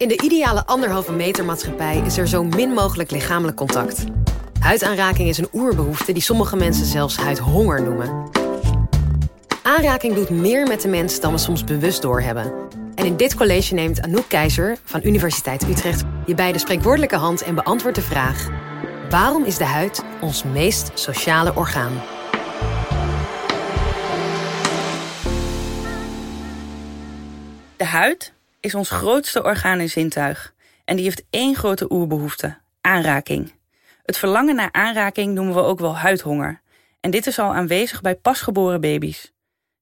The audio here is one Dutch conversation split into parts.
In de ideale anderhalve meter maatschappij is er zo min mogelijk lichamelijk contact. Huidaanraking is een oerbehoefte die sommige mensen zelfs huidhonger noemen. Aanraking doet meer met de mens dan we soms bewust doorhebben. En in dit college neemt Anouk Keizer van Universiteit Utrecht... je bij de spreekwoordelijke hand en beantwoordt de vraag... waarom is de huid ons meest sociale orgaan? De huid is ons grootste orgaan en zintuig. En die heeft één grote oerbehoefte, aanraking. Het verlangen naar aanraking noemen we ook wel huidhonger. En dit is al aanwezig bij pasgeboren baby's.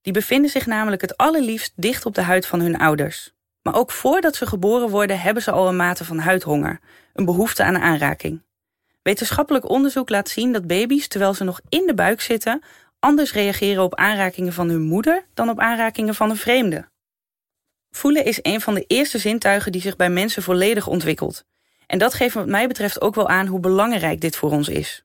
Die bevinden zich namelijk het allerliefst dicht op de huid van hun ouders. Maar ook voordat ze geboren worden hebben ze al een mate van huidhonger, een behoefte aan aanraking. Wetenschappelijk onderzoek laat zien dat baby's, terwijl ze nog in de buik zitten, anders reageren op aanrakingen van hun moeder dan op aanrakingen van een vreemde. Voelen is een van de eerste zintuigen die zich bij mensen volledig ontwikkelt. En dat geeft wat mij betreft ook wel aan hoe belangrijk dit voor ons is.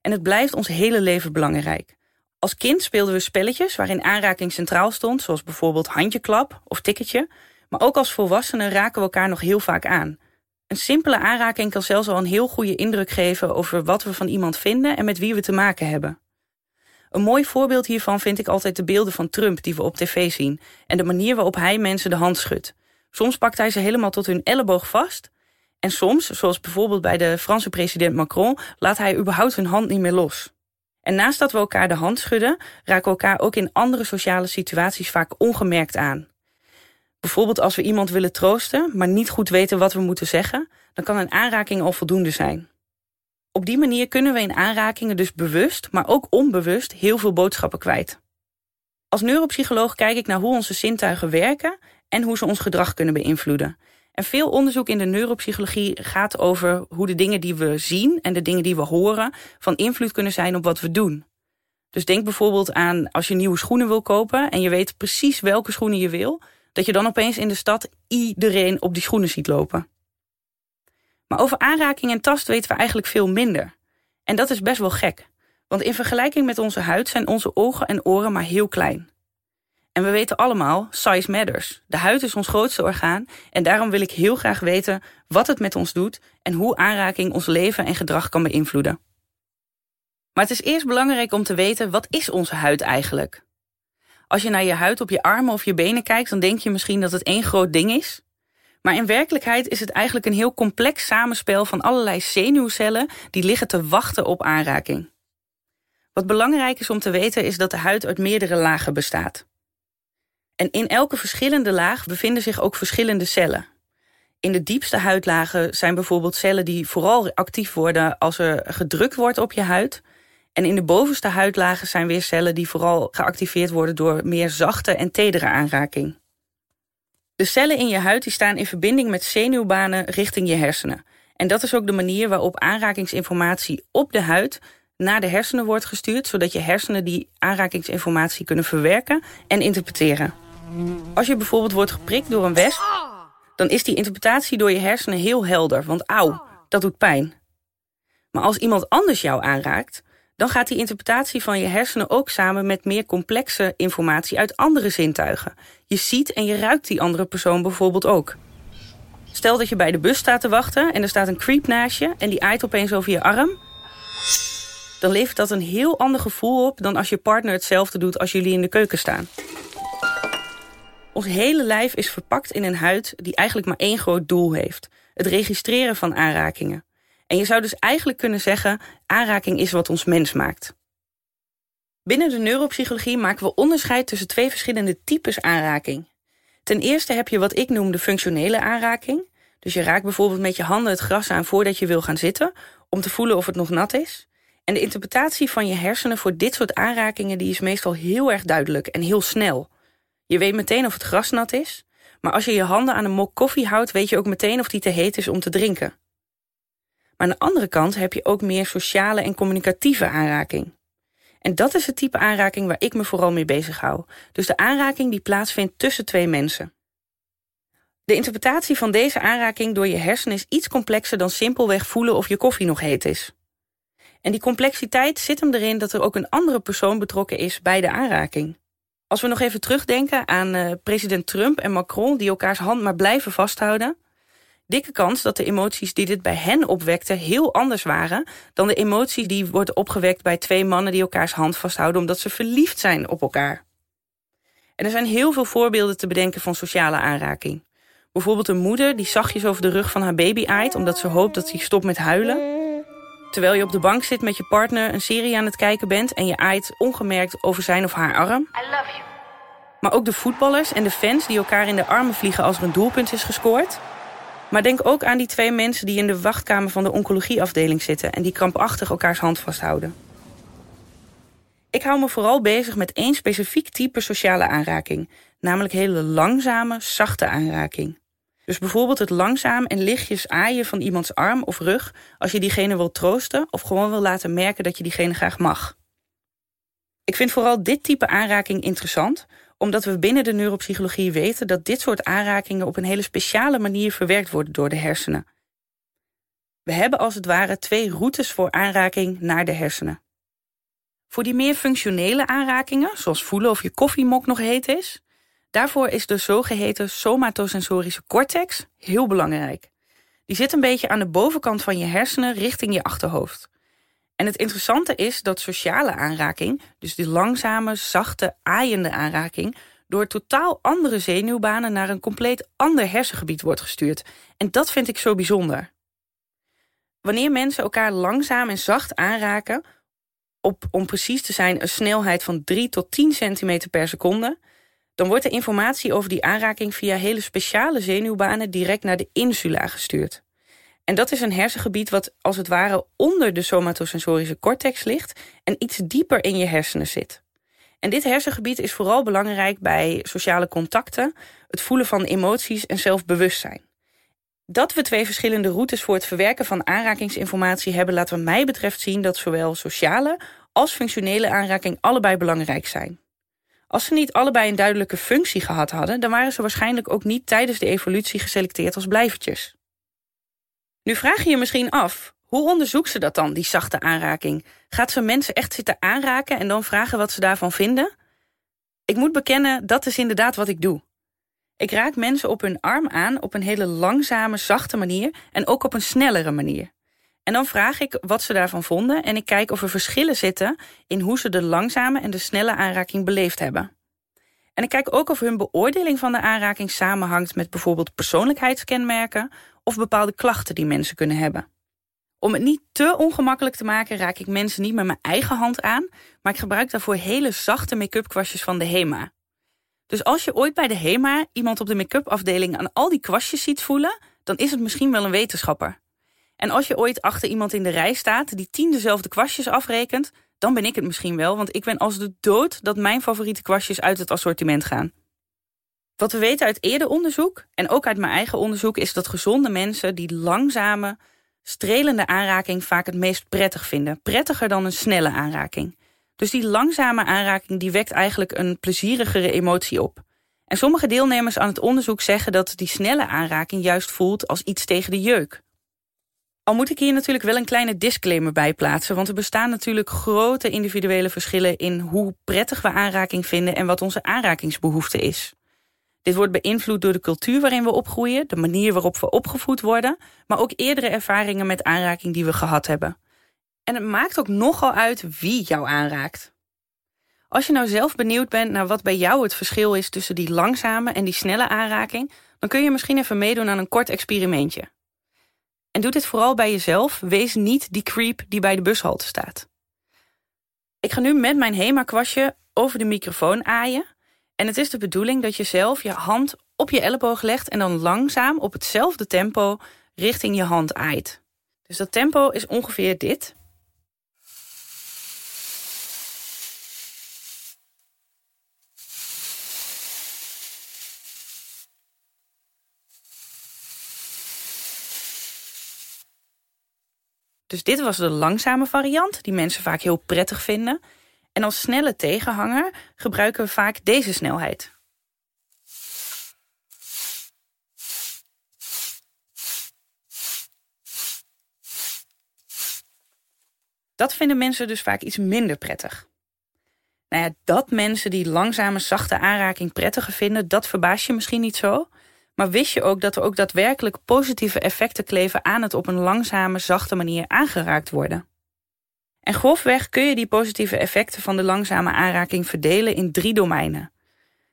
En het blijft ons hele leven belangrijk. Als kind speelden we spelletjes waarin aanraking centraal stond, zoals bijvoorbeeld handjeklap of tikketje. Maar ook als volwassenen raken we elkaar nog heel vaak aan. Een simpele aanraking kan zelfs al een heel goede indruk geven over wat we van iemand vinden en met wie we te maken hebben. Een mooi voorbeeld hiervan vind ik altijd de beelden van Trump die we op tv zien en de manier waarop hij mensen de hand schudt. Soms pakt hij ze helemaal tot hun elleboog vast en soms, zoals bijvoorbeeld bij de Franse president Macron, laat hij überhaupt hun hand niet meer los. En naast dat we elkaar de hand schudden, raken we elkaar ook in andere sociale situaties vaak ongemerkt aan. Bijvoorbeeld als we iemand willen troosten, maar niet goed weten wat we moeten zeggen, dan kan een aanraking al voldoende zijn. Op die manier kunnen we in aanrakingen dus bewust, maar ook onbewust heel veel boodschappen kwijt. Als neuropsycholoog kijk ik naar hoe onze zintuigen werken en hoe ze ons gedrag kunnen beïnvloeden. En veel onderzoek in de neuropsychologie gaat over hoe de dingen die we zien en de dingen die we horen van invloed kunnen zijn op wat we doen. Dus denk bijvoorbeeld aan als je nieuwe schoenen wil kopen en je weet precies welke schoenen je wil, dat je dan opeens in de stad iedereen op die schoenen ziet lopen. Maar over aanraking en tast weten we eigenlijk veel minder. En dat is best wel gek. Want in vergelijking met onze huid zijn onze ogen en oren maar heel klein. En we weten allemaal, size matters. De huid is ons grootste orgaan en daarom wil ik heel graag weten wat het met ons doet en hoe aanraking ons leven en gedrag kan beïnvloeden. Maar het is eerst belangrijk om te weten wat is onze huid eigenlijk? Als je naar je huid op je armen of je benen kijkt, dan denk je misschien dat het één groot ding is. Maar in werkelijkheid is het eigenlijk een heel complex samenspel van allerlei zenuwcellen die liggen te wachten op aanraking. Wat belangrijk is om te weten is dat de huid uit meerdere lagen bestaat. En in elke verschillende laag bevinden zich ook verschillende cellen. In de diepste huidlagen zijn bijvoorbeeld cellen die vooral actief worden als er gedrukt wordt op je huid. En in de bovenste huidlagen zijn weer cellen die vooral geactiveerd worden door meer zachte en tedere aanraking. De cellen in je huid die staan in verbinding met zenuwbanen richting je hersenen. En dat is ook de manier waarop aanrakingsinformatie op de huid naar de hersenen wordt gestuurd, zodat je hersenen die aanrakingsinformatie kunnen verwerken en interpreteren. Als je bijvoorbeeld wordt geprikt door een wesp, dan is die interpretatie door je hersenen heel helder, want auw, dat doet pijn. Maar als iemand anders jou aanraakt, dan gaat die interpretatie van je hersenen ook samen met meer complexe informatie uit andere zintuigen. Je ziet en je ruikt die andere persoon bijvoorbeeld ook. Stel dat je bij de bus staat te wachten en er staat een creep naast je en die aait opeens over je arm. Dan levert dat een heel ander gevoel op dan als je partner hetzelfde doet als jullie in de keuken staan. Ons hele lijf is verpakt in een huid die eigenlijk maar één groot doel heeft: het registreren van aanrakingen. En je zou dus eigenlijk kunnen zeggen: aanraking is wat ons mens maakt. Binnen de neuropsychologie maken we onderscheid tussen twee verschillende types aanraking. Ten eerste heb je wat ik noem de functionele aanraking. Dus je raakt bijvoorbeeld met je handen het gras aan voordat je wil gaan zitten, om te voelen of het nog nat is. En de interpretatie van je hersenen voor dit soort aanrakingen die is meestal heel erg duidelijk en heel snel. Je weet meteen of het gras nat is, maar als je je handen aan een mok koffie houdt, weet je ook meteen of die te heet is om te drinken. Maar aan de andere kant heb je ook meer sociale en communicatieve aanraking. En dat is het type aanraking waar ik me vooral mee bezig hou. Dus de aanraking die plaatsvindt tussen twee mensen. De interpretatie van deze aanraking door je hersenen is iets complexer dan simpelweg voelen of je koffie nog heet is. En die complexiteit zit hem erin dat er ook een andere persoon betrokken is bij de aanraking. Als we nog even terugdenken aan uh, president Trump en Macron die elkaars hand maar blijven vasthouden, Dikke kans dat de emoties die dit bij hen opwekte heel anders waren dan de emotie die wordt opgewekt bij twee mannen die elkaars hand vasthouden omdat ze verliefd zijn op elkaar. En er zijn heel veel voorbeelden te bedenken van sociale aanraking. Bijvoorbeeld een moeder die zachtjes over de rug van haar baby aait omdat ze hoopt dat hij stopt met huilen. Terwijl je op de bank zit met je partner een serie aan het kijken bent en je aait ongemerkt over zijn of haar arm. I love you. Maar ook de voetballers en de fans die elkaar in de armen vliegen als er een doelpunt is gescoord. Maar denk ook aan die twee mensen die in de wachtkamer van de oncologieafdeling zitten en die krampachtig elkaars hand vasthouden. Ik hou me vooral bezig met één specifiek type sociale aanraking, namelijk hele langzame, zachte aanraking. Dus bijvoorbeeld het langzaam en lichtjes aaien van iemands arm of rug als je diegene wil troosten of gewoon wil laten merken dat je diegene graag mag. Ik vind vooral dit type aanraking interessant, omdat we binnen de neuropsychologie weten dat dit soort aanrakingen op een hele speciale manier verwerkt worden door de hersenen. We hebben als het ware twee routes voor aanraking naar de hersenen. Voor die meer functionele aanrakingen, zoals voelen of je koffiemok nog heet is, daarvoor is de zogeheten somatosensorische cortex heel belangrijk. Die zit een beetje aan de bovenkant van je hersenen richting je achterhoofd. En het interessante is dat sociale aanraking, dus die langzame, zachte, aaiende aanraking, door totaal andere zenuwbanen naar een compleet ander hersengebied wordt gestuurd. En dat vind ik zo bijzonder. Wanneer mensen elkaar langzaam en zacht aanraken, op om precies te zijn een snelheid van 3 tot 10 centimeter per seconde, dan wordt de informatie over die aanraking via hele speciale zenuwbanen direct naar de insula gestuurd. En dat is een hersengebied wat als het ware onder de somatosensorische cortex ligt en iets dieper in je hersenen zit. En dit hersengebied is vooral belangrijk bij sociale contacten, het voelen van emoties en zelfbewustzijn. Dat we twee verschillende routes voor het verwerken van aanrakingsinformatie hebben, laat wat mij betreft zien dat zowel sociale als functionele aanraking allebei belangrijk zijn. Als ze niet allebei een duidelijke functie gehad hadden, dan waren ze waarschijnlijk ook niet tijdens de evolutie geselecteerd als blijvertjes. Nu vraag je je misschien af, hoe onderzoekt ze dat dan, die zachte aanraking? Gaat ze mensen echt zitten aanraken en dan vragen wat ze daarvan vinden? Ik moet bekennen, dat is inderdaad wat ik doe. Ik raak mensen op hun arm aan op een hele langzame, zachte manier en ook op een snellere manier. En dan vraag ik wat ze daarvan vonden en ik kijk of er verschillen zitten in hoe ze de langzame en de snelle aanraking beleefd hebben. En ik kijk ook of hun beoordeling van de aanraking samenhangt met bijvoorbeeld persoonlijkheidskenmerken of bepaalde klachten die mensen kunnen hebben. Om het niet te ongemakkelijk te maken, raak ik mensen niet met mijn eigen hand aan, maar ik gebruik daarvoor hele zachte make-up kwastjes van de HEMA. Dus als je ooit bij de HEMA iemand op de make-up afdeling aan al die kwastjes ziet voelen, dan is het misschien wel een wetenschapper. En als je ooit achter iemand in de rij staat die tien dezelfde kwastjes afrekent, dan ben ik het misschien wel, want ik ben als de dood dat mijn favoriete kwastjes uit het assortiment gaan. Wat we weten uit eerder onderzoek en ook uit mijn eigen onderzoek is dat gezonde mensen die langzame, strelende aanraking vaak het meest prettig vinden. Prettiger dan een snelle aanraking. Dus die langzame aanraking die wekt eigenlijk een plezierigere emotie op. En sommige deelnemers aan het onderzoek zeggen dat die snelle aanraking juist voelt als iets tegen de jeuk. Al moet ik hier natuurlijk wel een kleine disclaimer bij plaatsen, want er bestaan natuurlijk grote individuele verschillen in hoe prettig we aanraking vinden en wat onze aanrakingsbehoefte is. Dit wordt beïnvloed door de cultuur waarin we opgroeien, de manier waarop we opgevoed worden, maar ook eerdere ervaringen met aanraking die we gehad hebben. En het maakt ook nogal uit wie jou aanraakt. Als je nou zelf benieuwd bent naar wat bij jou het verschil is tussen die langzame en die snelle aanraking, dan kun je misschien even meedoen aan een kort experimentje. En doe dit vooral bij jezelf. Wees niet die creep die bij de bushalte staat. Ik ga nu met mijn HEMA-kwastje over de microfoon aaien. En het is de bedoeling dat je zelf je hand op je elleboog legt en dan langzaam op hetzelfde tempo richting je hand aait. Dus dat tempo is ongeveer dit. Dus dit was de langzame variant, die mensen vaak heel prettig vinden. En als snelle tegenhanger gebruiken we vaak deze snelheid. Dat vinden mensen dus vaak iets minder prettig. Nou ja, dat mensen die langzame, zachte aanraking prettiger vinden, dat verbaast je misschien niet zo. Maar wist je ook dat er ook daadwerkelijk positieve effecten kleven aan het op een langzame, zachte manier aangeraakt worden? En grofweg kun je die positieve effecten van de langzame aanraking verdelen in drie domeinen.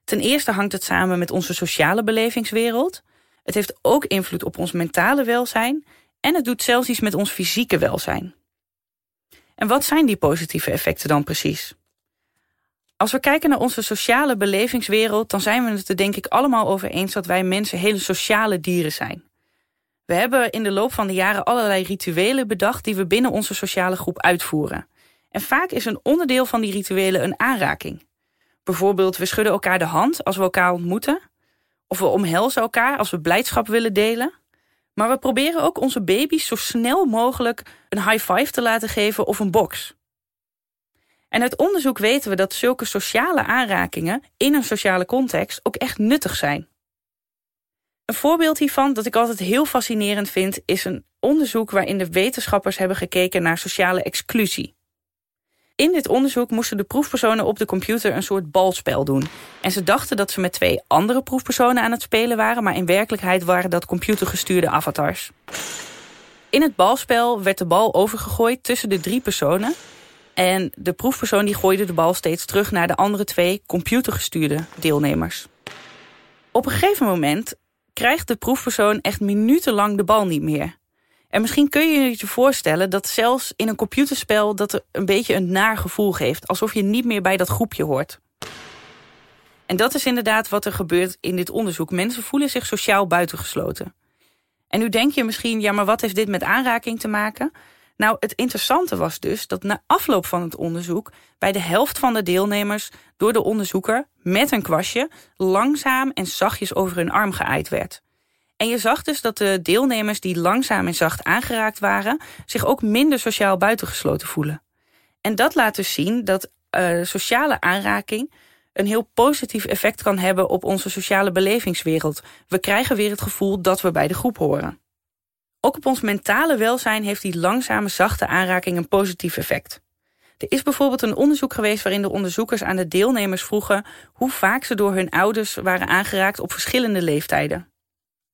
Ten eerste hangt het samen met onze sociale belevingswereld. Het heeft ook invloed op ons mentale welzijn en het doet zelfs iets met ons fysieke welzijn. En wat zijn die positieve effecten dan precies? Als we kijken naar onze sociale belevingswereld, dan zijn we het er denk ik allemaal over eens dat wij mensen hele sociale dieren zijn. We hebben in de loop van de jaren allerlei rituelen bedacht die we binnen onze sociale groep uitvoeren. En vaak is een onderdeel van die rituelen een aanraking. Bijvoorbeeld, we schudden elkaar de hand als we elkaar ontmoeten. Of we omhelzen elkaar als we blijdschap willen delen. Maar we proberen ook onze baby's zo snel mogelijk een high five te laten geven of een box. En uit onderzoek weten we dat zulke sociale aanrakingen in een sociale context ook echt nuttig zijn. Een voorbeeld hiervan dat ik altijd heel fascinerend vind is een onderzoek waarin de wetenschappers hebben gekeken naar sociale exclusie. In dit onderzoek moesten de proefpersonen op de computer een soort balspel doen. En ze dachten dat ze met twee andere proefpersonen aan het spelen waren, maar in werkelijkheid waren dat computergestuurde avatars. In het balspel werd de bal overgegooid tussen de drie personen. En de proefpersoon die gooide de bal steeds terug naar de andere twee computergestuurde deelnemers. Op een gegeven moment krijgt de proefpersoon echt minutenlang de bal niet meer. En misschien kun je je voorstellen dat zelfs in een computerspel dat een beetje een naar gevoel geeft, alsof je niet meer bij dat groepje hoort. En dat is inderdaad wat er gebeurt in dit onderzoek. Mensen voelen zich sociaal buitengesloten. En nu denk je misschien, ja, maar wat heeft dit met aanraking te maken? Nou, het interessante was dus dat na afloop van het onderzoek bij de helft van de deelnemers door de onderzoeker met een kwastje langzaam en zachtjes over hun arm geaaid werd. En je zag dus dat de deelnemers die langzaam en zacht aangeraakt waren, zich ook minder sociaal buitengesloten voelen. En dat laat dus zien dat uh, sociale aanraking een heel positief effect kan hebben op onze sociale belevingswereld. We krijgen weer het gevoel dat we bij de groep horen. Ook op ons mentale welzijn heeft die langzame, zachte aanraking een positief effect. Er is bijvoorbeeld een onderzoek geweest waarin de onderzoekers aan de deelnemers vroegen hoe vaak ze door hun ouders waren aangeraakt op verschillende leeftijden.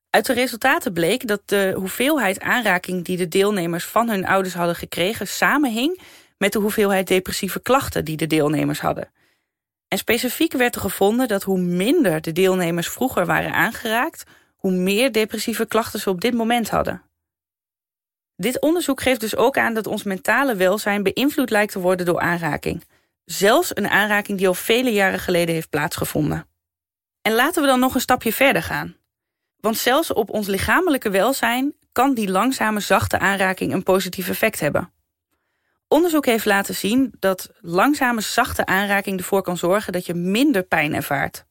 Uit de resultaten bleek dat de hoeveelheid aanraking die de deelnemers van hun ouders hadden gekregen samenhing met de hoeveelheid depressieve klachten die de deelnemers hadden. En specifiek werd er gevonden dat hoe minder de deelnemers vroeger waren aangeraakt, hoe meer depressieve klachten ze op dit moment hadden. Dit onderzoek geeft dus ook aan dat ons mentale welzijn beïnvloed lijkt te worden door aanraking. Zelfs een aanraking die al vele jaren geleden heeft plaatsgevonden. En laten we dan nog een stapje verder gaan. Want zelfs op ons lichamelijke welzijn kan die langzame zachte aanraking een positief effect hebben. Onderzoek heeft laten zien dat langzame zachte aanraking ervoor kan zorgen dat je minder pijn ervaart.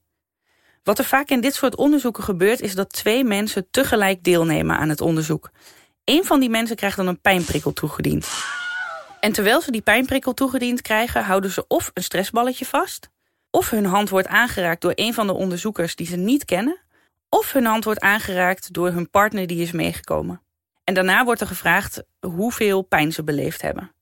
Wat er vaak in dit soort onderzoeken gebeurt is dat twee mensen tegelijk deelnemen aan het onderzoek. Eén van die mensen krijgt dan een pijnprikkel toegediend. En terwijl ze die pijnprikkel toegediend krijgen, houden ze of een stressballetje vast, of hun hand wordt aangeraakt door een van de onderzoekers die ze niet kennen, of hun hand wordt aangeraakt door hun partner die is meegekomen. En daarna wordt er gevraagd hoeveel pijn ze beleefd hebben.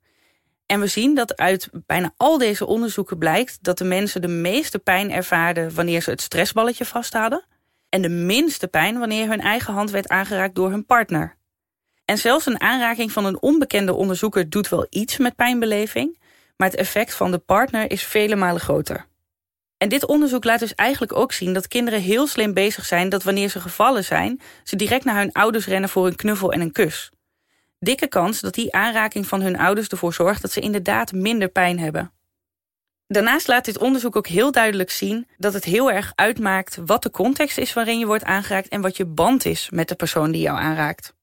En we zien dat uit bijna al deze onderzoeken blijkt dat de mensen de meeste pijn ervaarden wanneer ze het stressballetje vast hadden. En de minste pijn wanneer hun eigen hand werd aangeraakt door hun partner. En zelfs een aanraking van een onbekende onderzoeker doet wel iets met pijnbeleving, maar het effect van de partner is vele malen groter. En dit onderzoek laat dus eigenlijk ook zien dat kinderen heel slim bezig zijn dat wanneer ze gevallen zijn, ze direct naar hun ouders rennen voor een knuffel en een kus. Dikke kans dat die aanraking van hun ouders ervoor zorgt dat ze inderdaad minder pijn hebben. Daarnaast laat dit onderzoek ook heel duidelijk zien dat het heel erg uitmaakt wat de context is waarin je wordt aangeraakt en wat je band is met de persoon die jou aanraakt.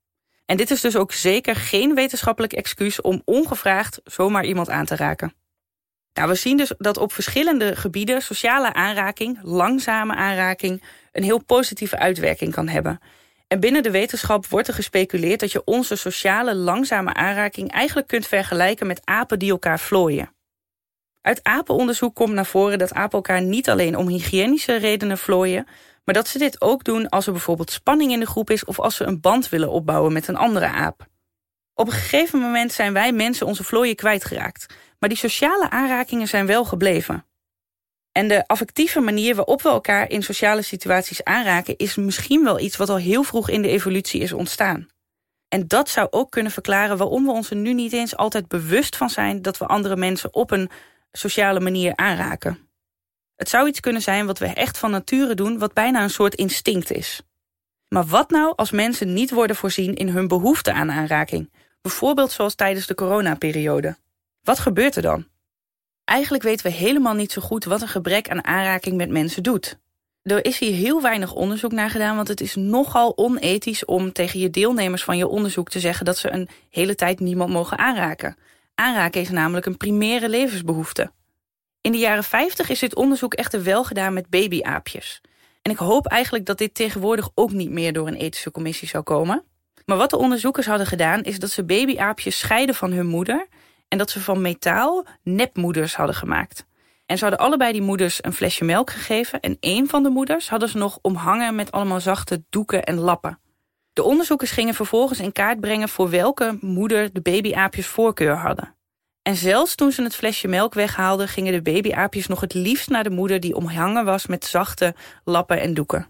En dit is dus ook zeker geen wetenschappelijk excuus om ongevraagd zomaar iemand aan te raken. Nou, we zien dus dat op verschillende gebieden sociale aanraking, langzame aanraking, een heel positieve uitwerking kan hebben. En binnen de wetenschap wordt er gespeculeerd dat je onze sociale langzame aanraking eigenlijk kunt vergelijken met apen die elkaar vlooien. Uit apenonderzoek komt naar voren dat apen elkaar niet alleen om hygiënische redenen vlooien, maar dat ze dit ook doen als er bijvoorbeeld spanning in de groep is of als ze een band willen opbouwen met een andere aap. Op een gegeven moment zijn wij mensen onze vlooien kwijtgeraakt, maar die sociale aanrakingen zijn wel gebleven. En de affectieve manier waarop we elkaar in sociale situaties aanraken, is misschien wel iets wat al heel vroeg in de evolutie is ontstaan. En dat zou ook kunnen verklaren waarom we ons er nu niet eens altijd bewust van zijn dat we andere mensen op een sociale manier aanraken. Het zou iets kunnen zijn wat we echt van nature doen, wat bijna een soort instinct is. Maar wat nou als mensen niet worden voorzien in hun behoefte aan aanraking? Bijvoorbeeld zoals tijdens de coronaperiode. Wat gebeurt er dan? Eigenlijk weten we helemaal niet zo goed wat een gebrek aan aanraking met mensen doet. Er is hier heel weinig onderzoek naar gedaan, want het is nogal onethisch om tegen je deelnemers van je onderzoek te zeggen dat ze een hele tijd niemand mogen aanraken. Aanraken is namelijk een primaire levensbehoefte. In de jaren 50 is dit onderzoek echter wel gedaan met babyaapjes. En ik hoop eigenlijk dat dit tegenwoordig ook niet meer door een ethische commissie zou komen. Maar wat de onderzoekers hadden gedaan is dat ze babyaapjes scheiden van hun moeder en dat ze van metaal nepmoeders hadden gemaakt. En ze hadden allebei die moeders een flesje melk gegeven en één van de moeders hadden ze nog omhangen met allemaal zachte doeken en lappen. De onderzoekers gingen vervolgens in kaart brengen voor welke moeder de babyaapjes voorkeur hadden. En zelfs toen ze het flesje melk weghaalden, gingen de babyaapjes nog het liefst naar de moeder die omhangen was met zachte lappen en doeken.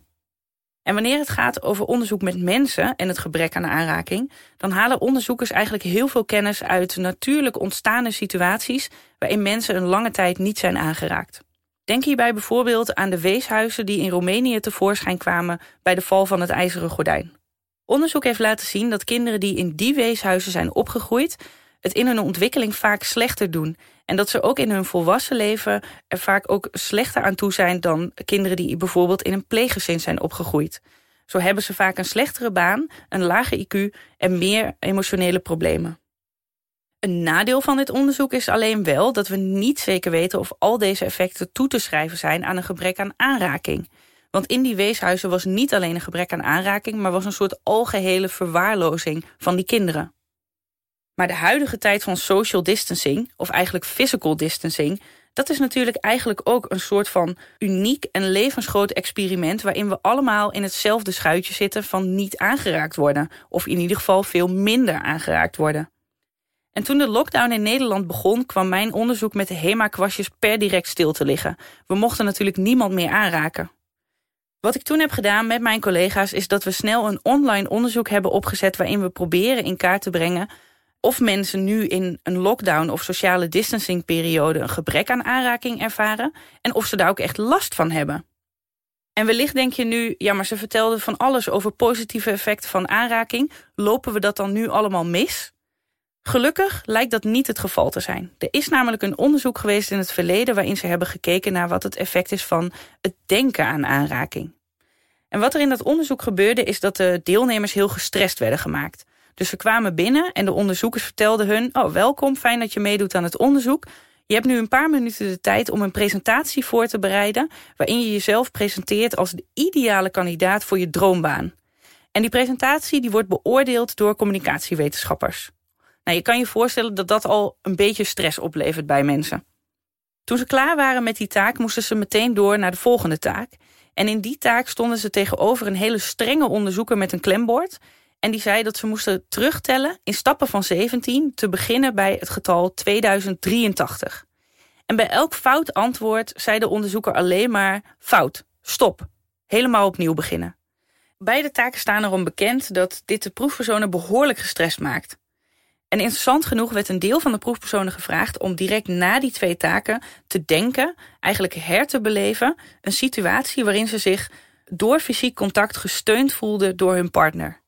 En wanneer het gaat over onderzoek met mensen en het gebrek aan aanraking, dan halen onderzoekers eigenlijk heel veel kennis uit natuurlijk ontstaande situaties waarin mensen een lange tijd niet zijn aangeraakt. Denk hierbij bijvoorbeeld aan de weeshuizen die in Roemenië tevoorschijn kwamen bij de val van het ijzeren gordijn. Onderzoek heeft laten zien dat kinderen die in die weeshuizen zijn opgegroeid, het in hun ontwikkeling vaak slechter doen. En dat ze ook in hun volwassen leven er vaak ook slechter aan toe zijn dan kinderen die bijvoorbeeld in een pleeggezin zijn opgegroeid. Zo hebben ze vaak een slechtere baan, een lage IQ en meer emotionele problemen. Een nadeel van dit onderzoek is alleen wel dat we niet zeker weten of al deze effecten toe te schrijven zijn aan een gebrek aan aanraking. Want in die weeshuizen was niet alleen een gebrek aan aanraking, maar was een soort algehele verwaarlozing van die kinderen. Maar de huidige tijd van social distancing, of eigenlijk physical distancing, dat is natuurlijk eigenlijk ook een soort van uniek en levensgroot experiment waarin we allemaal in hetzelfde schuitje zitten van niet aangeraakt worden, of in ieder geval veel minder aangeraakt worden. En toen de lockdown in Nederland begon, kwam mijn onderzoek met de HEMA-kwastjes per direct stil te liggen. We mochten natuurlijk niemand meer aanraken. Wat ik toen heb gedaan met mijn collega's is dat we snel een online onderzoek hebben opgezet waarin we proberen in kaart te brengen of mensen nu in een lockdown of sociale distancing periode een gebrek aan aanraking ervaren en of ze daar ook echt last van hebben. En wellicht denk je nu, ja, maar ze vertelden van alles over positieve effecten van aanraking. Lopen we dat dan nu allemaal mis? Gelukkig lijkt dat niet het geval te zijn. Er is namelijk een onderzoek geweest in het verleden waarin ze hebben gekeken naar wat het effect is van het denken aan aanraking. En wat er in dat onderzoek gebeurde is dat de deelnemers heel gestrest werden gemaakt. Dus ze kwamen binnen en de onderzoekers vertelden hun... oh, welkom, fijn dat je meedoet aan het onderzoek. Je hebt nu een paar minuten de tijd om een presentatie voor te bereiden... waarin je jezelf presenteert als de ideale kandidaat voor je droombaan. En die presentatie die wordt beoordeeld door communicatiewetenschappers. Nou, je kan je voorstellen dat dat al een beetje stress oplevert bij mensen. Toen ze klaar waren met die taak moesten ze meteen door naar de volgende taak. En in die taak stonden ze tegenover een hele strenge onderzoeker met een klembord... En die zei dat ze moesten terugtellen in stappen van 17 te beginnen bij het getal 2083. En bij elk fout antwoord zei de onderzoeker alleen maar fout, stop, helemaal opnieuw beginnen. Beide taken staan erom bekend dat dit de proefpersonen behoorlijk gestrest maakt. En interessant genoeg werd een deel van de proefpersonen gevraagd om direct na die twee taken te denken, eigenlijk her te beleven, een situatie waarin ze zich door fysiek contact gesteund voelden door hun partner.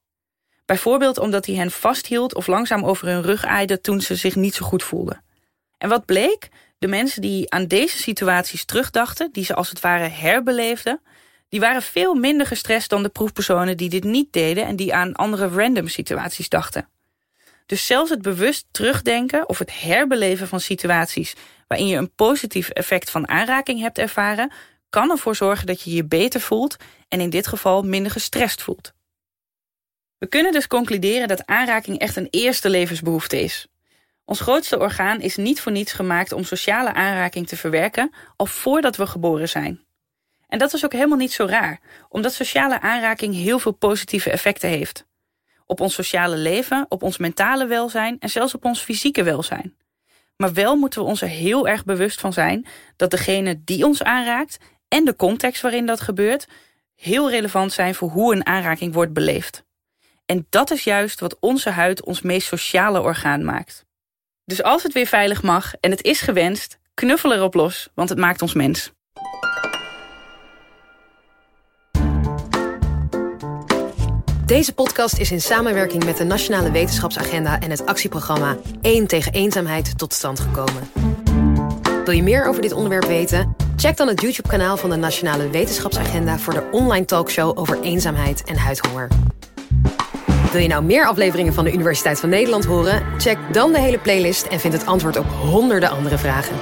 Bijvoorbeeld omdat hij hen vasthield of langzaam over hun rug aaide toen ze zich niet zo goed voelden. En wat bleek? De mensen die aan deze situaties terugdachten, die ze als het ware herbeleefden, die waren veel minder gestrest dan de proefpersonen die dit niet deden en die aan andere random situaties dachten. Dus zelfs het bewust terugdenken of het herbeleven van situaties waarin je een positief effect van aanraking hebt ervaren, kan ervoor zorgen dat je je beter voelt en in dit geval minder gestrest voelt. We kunnen dus concluderen dat aanraking echt een eerste levensbehoefte is. Ons grootste orgaan is niet voor niets gemaakt om sociale aanraking te verwerken al voordat we geboren zijn. En dat is ook helemaal niet zo raar, omdat sociale aanraking heel veel positieve effecten heeft. Op ons sociale leven, op ons mentale welzijn en zelfs op ons fysieke welzijn. Maar wel moeten we ons er heel erg bewust van zijn dat degene die ons aanraakt en de context waarin dat gebeurt heel relevant zijn voor hoe een aanraking wordt beleefd. En dat is juist wat onze huid ons meest sociale orgaan maakt. Dus als het weer veilig mag en het is gewenst, knuffel erop los, want het maakt ons mens. Deze podcast is in samenwerking met de Nationale Wetenschapsagenda en het actieprogramma 1 tegen eenzaamheid tot stand gekomen. Wil je meer over dit onderwerp weten? Check dan het YouTube-kanaal van de Nationale Wetenschapsagenda voor de online talkshow over eenzaamheid en huidhonger. Wil je nou meer afleveringen van de Universiteit van Nederland horen? Check dan de hele playlist en vind het antwoord op honderden andere vragen.